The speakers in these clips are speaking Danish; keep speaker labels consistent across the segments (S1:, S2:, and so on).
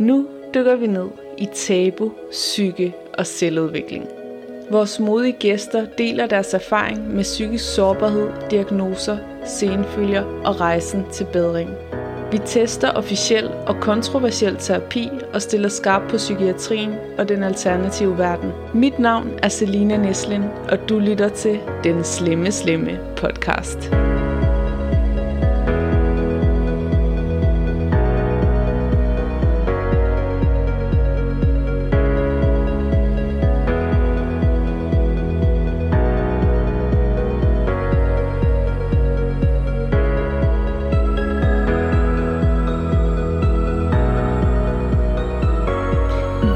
S1: Nu dykker vi ned i tabu, psyke og selvudvikling. Vores modige gæster deler deres erfaring med psykisk sårbarhed, diagnoser, senfølger og rejsen til bedring. Vi tester officiel og kontroversiel terapi og stiller skarp på psykiatrien og den alternative verden. Mit navn er Selina Neslin, og du lytter til Den Slemme Slemme podcast.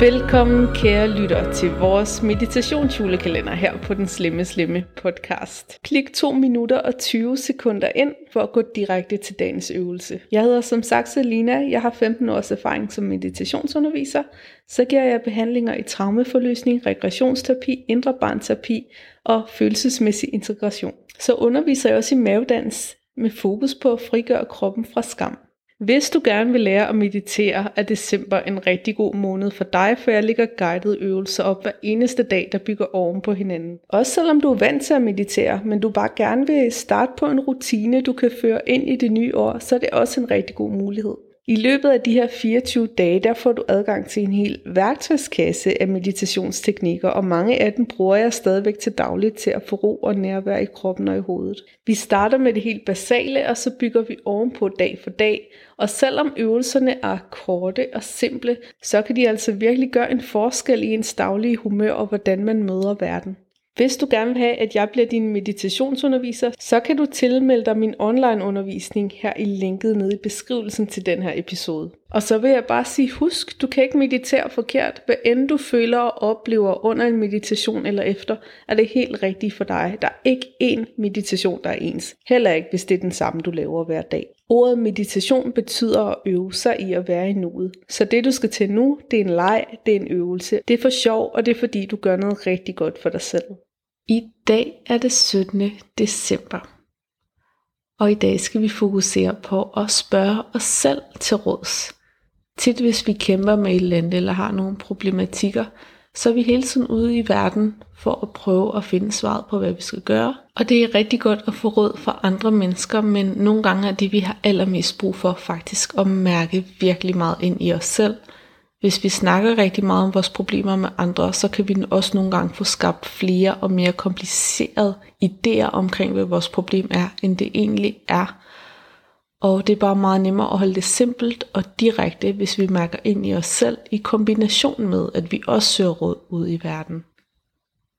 S1: Velkommen kære lytter til vores meditationsjulekalender her på den Slemme Slemme podcast. Klik 2 minutter og 20 sekunder ind for at gå direkte til dagens øvelse. Jeg hedder som sagt Selina, jeg har 15 års erfaring som meditationsunderviser. Så giver jeg behandlinger i traumeforløsning, regressionsterapi, indre barnterapi og følelsesmæssig integration. Så underviser jeg også i mavedans med fokus på at frigøre kroppen fra skam. Hvis du gerne vil lære at meditere, er december en rigtig god måned for dig, for jeg ligger guidede øvelser op hver eneste dag, der bygger oven på hinanden. Også selvom du er vant til at meditere, men du bare gerne vil starte på en rutine, du kan føre ind i det nye år, så er det også en rigtig god mulighed. I løbet af de her 24 dage, der får du adgang til en hel værktøjskasse af meditationsteknikker, og mange af dem bruger jeg stadigvæk til dagligt til at få ro og nærvær i kroppen og i hovedet. Vi starter med det helt basale, og så bygger vi ovenpå dag for dag, og selvom øvelserne er korte og simple, så kan de altså virkelig gøre en forskel i ens daglige humør og hvordan man møder verden. Hvis du gerne vil have, at jeg bliver din meditationsunderviser, så kan du tilmelde dig min online undervisning her i linket nede i beskrivelsen til den her episode. Og så vil jeg bare sige, husk, du kan ikke meditere forkert. Hvad end du føler og oplever under en meditation eller efter, er det helt rigtigt for dig. Der er ikke én meditation, der er ens. Heller ikke, hvis det er den samme, du laver hver dag. Ordet meditation betyder at øve sig i at være i nuet. Så det du skal til nu, det er en leg, det er en øvelse. Det er for sjov, og det er fordi du gør noget rigtig godt for dig selv. I dag er det 17. december. Og i dag skal vi fokusere på at spørge os selv til råds. Tit hvis vi kæmper med et land eller har nogle problematikker, så er vi hele tiden ude i verden for at prøve at finde svaret på, hvad vi skal gøre. Og det er rigtig godt at få råd fra andre mennesker, men nogle gange er det, vi har allermest brug for, faktisk at mærke virkelig meget ind i os selv – hvis vi snakker rigtig meget om vores problemer med andre, så kan vi også nogle gange få skabt flere og mere komplicerede idéer omkring, hvad vores problem er, end det egentlig er. Og det er bare meget nemmere at holde det simpelt og direkte, hvis vi mærker ind i os selv, i kombination med, at vi også søger råd ud i verden.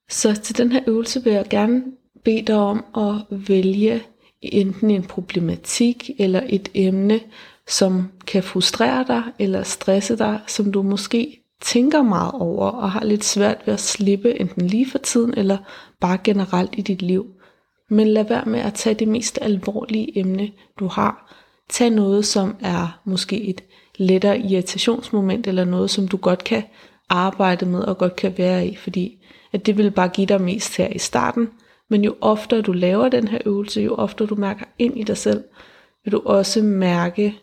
S1: Så til den her øvelse vil jeg gerne bede dig om at vælge enten en problematik eller et emne, som kan frustrere dig eller stresse dig, som du måske tænker meget over og har lidt svært ved at slippe enten lige for tiden eller bare generelt i dit liv. Men lad være med at tage det mest alvorlige emne, du har. Tag noget, som er måske et lettere irritationsmoment eller noget, som du godt kan arbejde med og godt kan være i, fordi at det vil bare give dig mest her i starten. Men jo oftere du laver den her øvelse, jo oftere du mærker ind i dig selv, vil du også mærke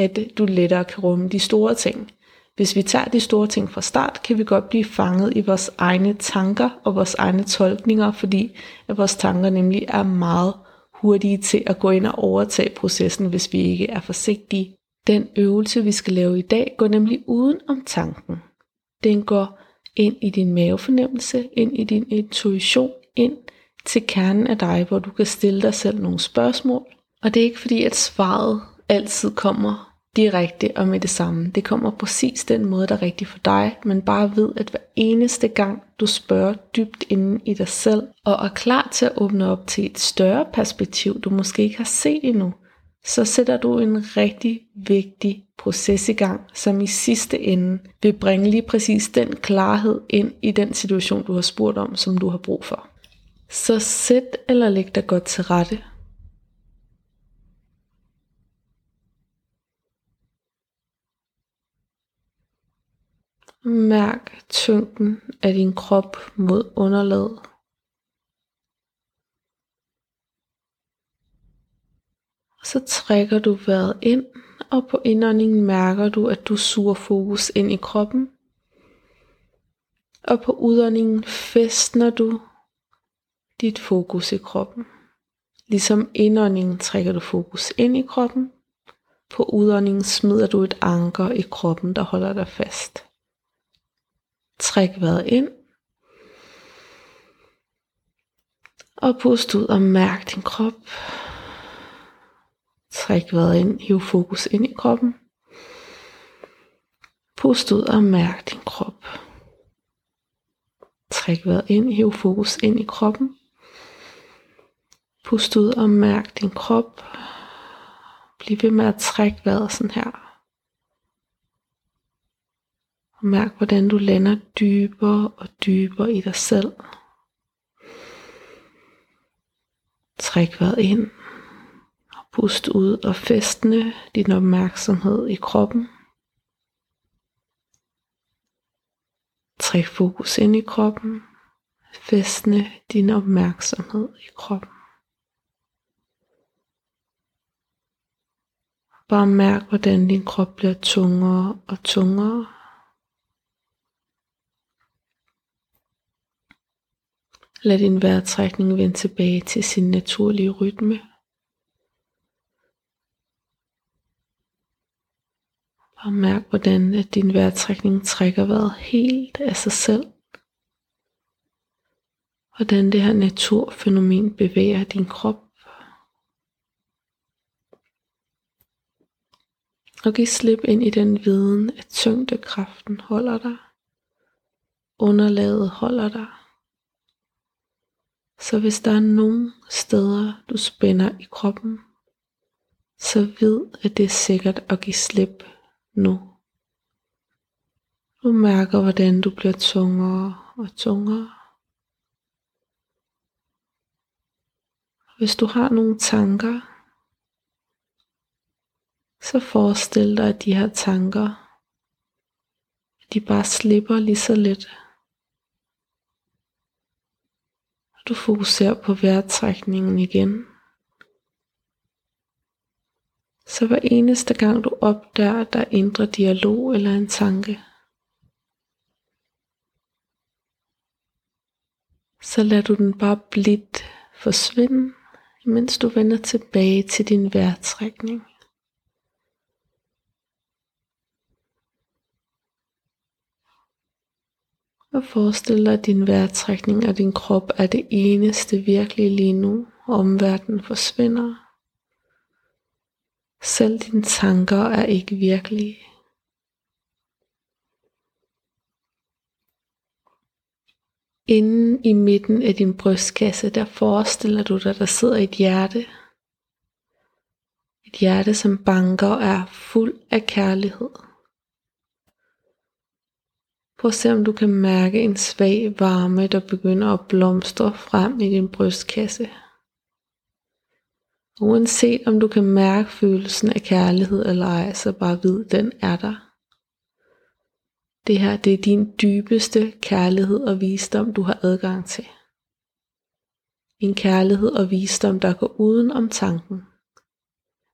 S1: at du lettere kan rumme de store ting. Hvis vi tager de store ting fra start, kan vi godt blive fanget i vores egne tanker og vores egne tolkninger, fordi at vores tanker nemlig er meget hurtige til at gå ind og overtage processen, hvis vi ikke er forsigtige. Den øvelse, vi skal lave i dag, går nemlig uden om tanken. Den går ind i din mavefornemmelse, ind i din intuition, ind til kernen af dig, hvor du kan stille dig selv nogle spørgsmål. Og det er ikke fordi, at svaret altid kommer direkte og med det samme. Det kommer præcis den måde, der er rigtig for dig, men bare ved, at hver eneste gang du spørger dybt inden i dig selv, og er klar til at åbne op til et større perspektiv, du måske ikke har set endnu, så sætter du en rigtig vigtig proces i gang, som i sidste ende vil bringe lige præcis den klarhed ind i den situation, du har spurgt om, som du har brug for. Så sæt eller læg dig godt til rette, Mærk tyngden af din krop mod underlaget. Og så trækker du vejret ind og på indåndingen mærker du, at du suger fokus ind i kroppen. Og på udåndingen festner du dit fokus i kroppen. Ligesom indåndingen trækker du fokus ind i kroppen. På udåndingen smider du et anker i kroppen, der holder dig fast. Træk vejret ind. Og pust ud og mærk din krop. Træk vejret ind, hiv fokus ind i kroppen. Pust ud og mærk din krop. Træk vejret ind, hiv fokus ind i kroppen. Pust ud og mærk din krop. Bliv ved med at trække vejret sådan her. Og mærk, hvordan du lander dybere og dybere i dig selv. Træk vejret ind. Og pust ud og festne din opmærksomhed i kroppen. Træk fokus ind i kroppen. Festne din opmærksomhed i kroppen. Bare mærk, hvordan din krop bliver tungere og tungere. Lad din vejrtrækning vende tilbage til sin naturlige rytme. Bare mærk, hvordan at din vejrtrækning trækker vejret helt af sig selv. Hvordan det her naturfænomen bevæger din krop. Og giv slip ind i den viden, at tyngdekraften holder dig. Underlaget holder dig. Så hvis der er nogle steder, du spænder i kroppen, så vid, at det er sikkert at give slip nu. Du mærker, hvordan du bliver tungere og tungere. Hvis du har nogle tanker, så forestil dig, at de her tanker, de bare slipper lige så lidt. Du fokuserer på vejrtrækningen igen. Så hver eneste gang du opdager, der er indre dialog eller en tanke, så lader du den bare blidt forsvinde, mens du vender tilbage til din vejrtrækning. Og forestil dig, at din vejrtrækning og din krop er det eneste virkelige lige nu, og omverdenen forsvinder. Selv dine tanker er ikke virkelige. Inden i midten af din brystkasse, der forestiller du dig, der sidder et hjerte. Et hjerte, som banker og er fuld af kærlighed. Prøv at se om du kan mærke en svag varme, der begynder at blomstre frem i din brystkasse. Uanset om du kan mærke følelsen af kærlighed eller ej, så bare vid, den er der. Det her, det er din dybeste kærlighed og visdom, du har adgang til. En kærlighed og visdom, der går uden om tanken.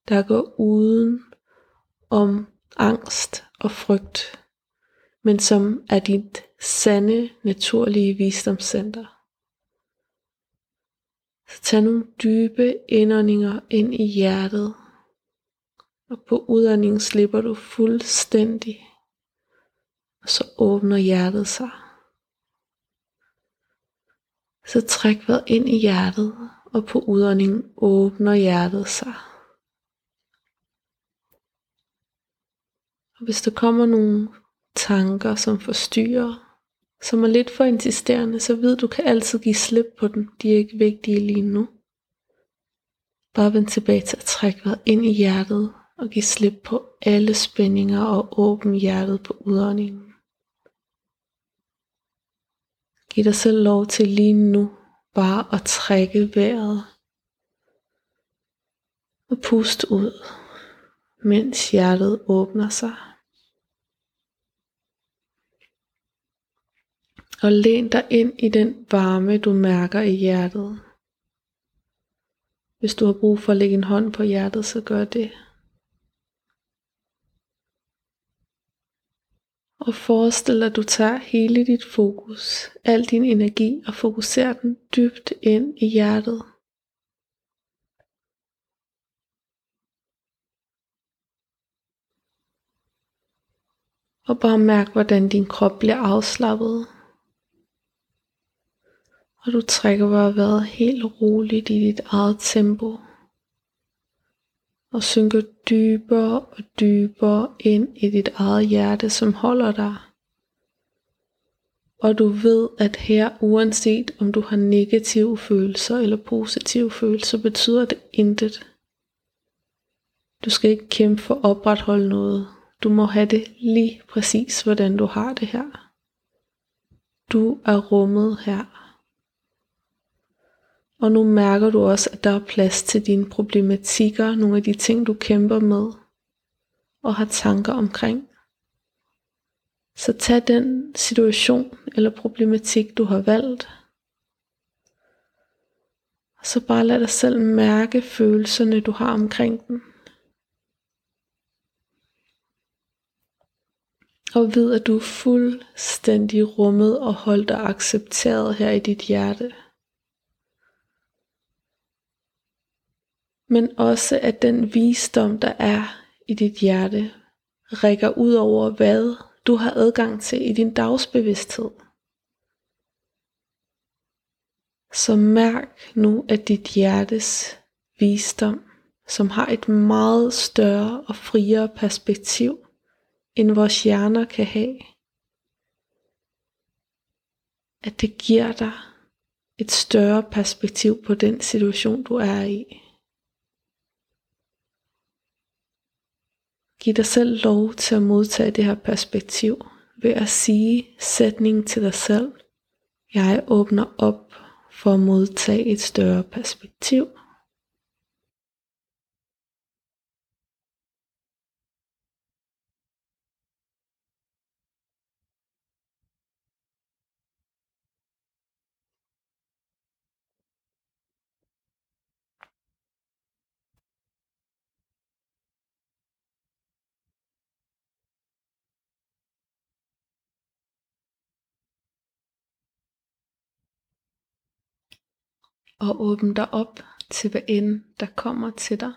S1: Der går uden om angst og frygt men som er dit sande, naturlige visdomscenter. Så tag nogle dybe indåndinger ind i hjertet, og på udåndingen slipper du fuldstændig, og så åbner hjertet sig. Så træk vejret ind i hjertet, og på udåndingen åbner hjertet sig. Og hvis der kommer nogle tanker, som forstyrrer, som er lidt for insisterende, så ved du kan altid give slip på dem. De er ikke vigtige lige nu. Bare vend tilbage til at trække vejret ind i hjertet og give slip på alle spændinger og åbne hjertet på udåndingen. Giv dig selv lov til lige nu bare at trække vejret og puste ud, mens hjertet åbner sig. og læn dig ind i den varme, du mærker i hjertet. Hvis du har brug for at lægge en hånd på hjertet, så gør det. Og forestil dig, at du tager hele dit fokus, al din energi og fokuserer den dybt ind i hjertet. Og bare mærk, hvordan din krop bliver afslappet. Og du trækker bare vejret helt roligt i dit eget tempo. Og synker dybere og dybere ind i dit eget hjerte, som holder dig. Og du ved, at her, uanset om du har negative følelser eller positive følelser, betyder det intet. Du skal ikke kæmpe for at opretholde noget. Du må have det lige præcis, hvordan du har det her. Du er rummet her. Og nu mærker du også, at der er plads til dine problematikker, nogle af de ting, du kæmper med og har tanker omkring. Så tag den situation eller problematik, du har valgt, og så bare lad dig selv mærke følelserne, du har omkring den. Og vid, at du er fuldstændig rummet og holdt og accepteret her i dit hjerte. Men også at den visdom, der er i dit hjerte, rækker ud over, hvad du har adgang til i din dagsbevidsthed. Så mærk nu, at dit hjertes visdom, som har et meget større og friere perspektiv, end vores hjerner kan have. At det giver dig et større perspektiv på den situation, du er i. Giv dig selv lov til at modtage det her perspektiv ved at sige sætningen til dig selv. Jeg åbner op for at modtage et større perspektiv. Og åbne dig op til hvad end der kommer til dig.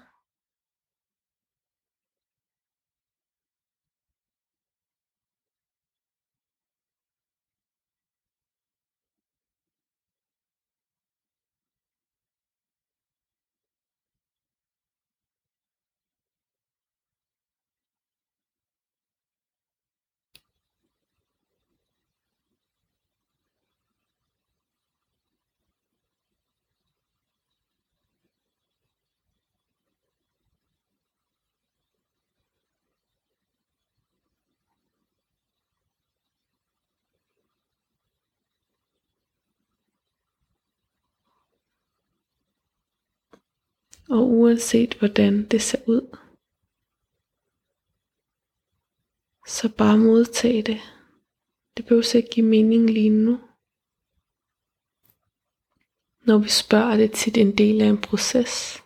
S1: Og uanset hvordan det ser ud, så bare modtag det. Det behøver ikke give mening lige nu. Når vi spørger det tit en del af en proces.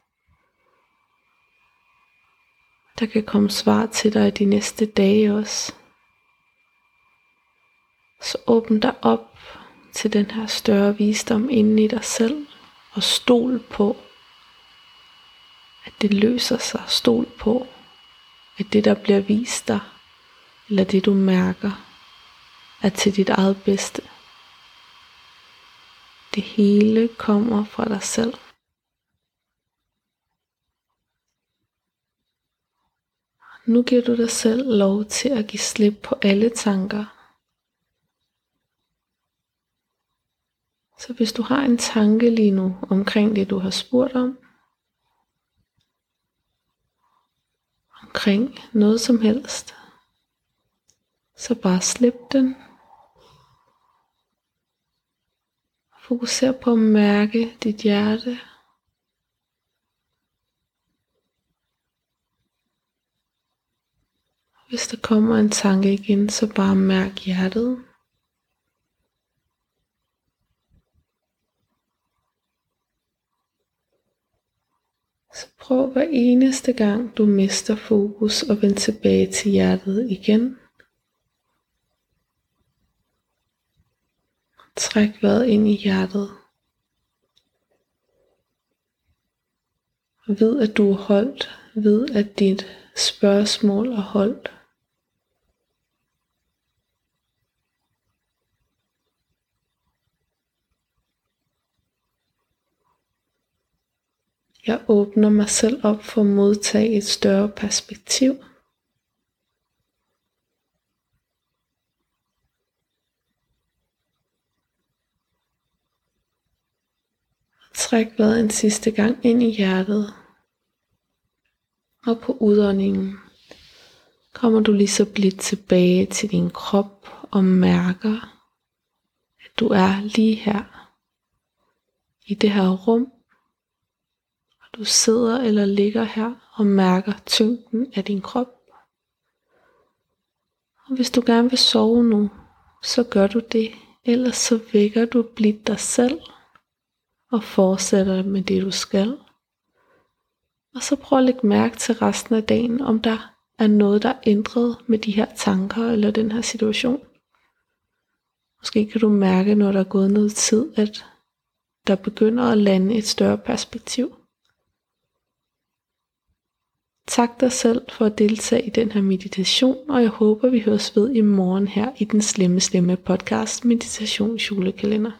S1: Der kan komme svar til dig de næste dage også. Så åbn dig op til den her større visdom inde i dig selv og stol på, at det løser sig. Stol på, at det der bliver vist dig, eller det du mærker, er til dit eget bedste. Det hele kommer fra dig selv. Nu giver du dig selv lov til at give slip på alle tanker. Så hvis du har en tanke lige nu omkring det, du har spurgt om, omkring noget som helst, så bare slip den. Fokuser på at mærke dit hjerte. Hvis der kommer en tanke igen, så bare mærk hjertet. Så prøv hver eneste gang du mister fokus og vend tilbage til hjertet igen. Træk vejret ind i hjertet. Ved at du er holdt. Ved at dit spørgsmål er holdt. Jeg åbner mig selv op for at modtage et større perspektiv. Træk vejret en sidste gang ind i hjertet. Og på udåndingen kommer du lige så blidt tilbage til din krop og mærker, at du er lige her i det her rum. Du sidder eller ligger her og mærker tyngden af din krop. Og hvis du gerne vil sove nu, så gør du det. Ellers så vækker du blidt dig selv og fortsætter med det du skal. Og så prøv at lægge mærke til resten af dagen, om der er noget, der er ændret med de her tanker eller den her situation. Måske kan du mærke, når der er gået noget tid, at der begynder at lande et større perspektiv. Tak dig selv for at deltage i den her meditation, og jeg håber, vi høres ved i morgen her i den slemme slemme podcast Meditation Julekalender.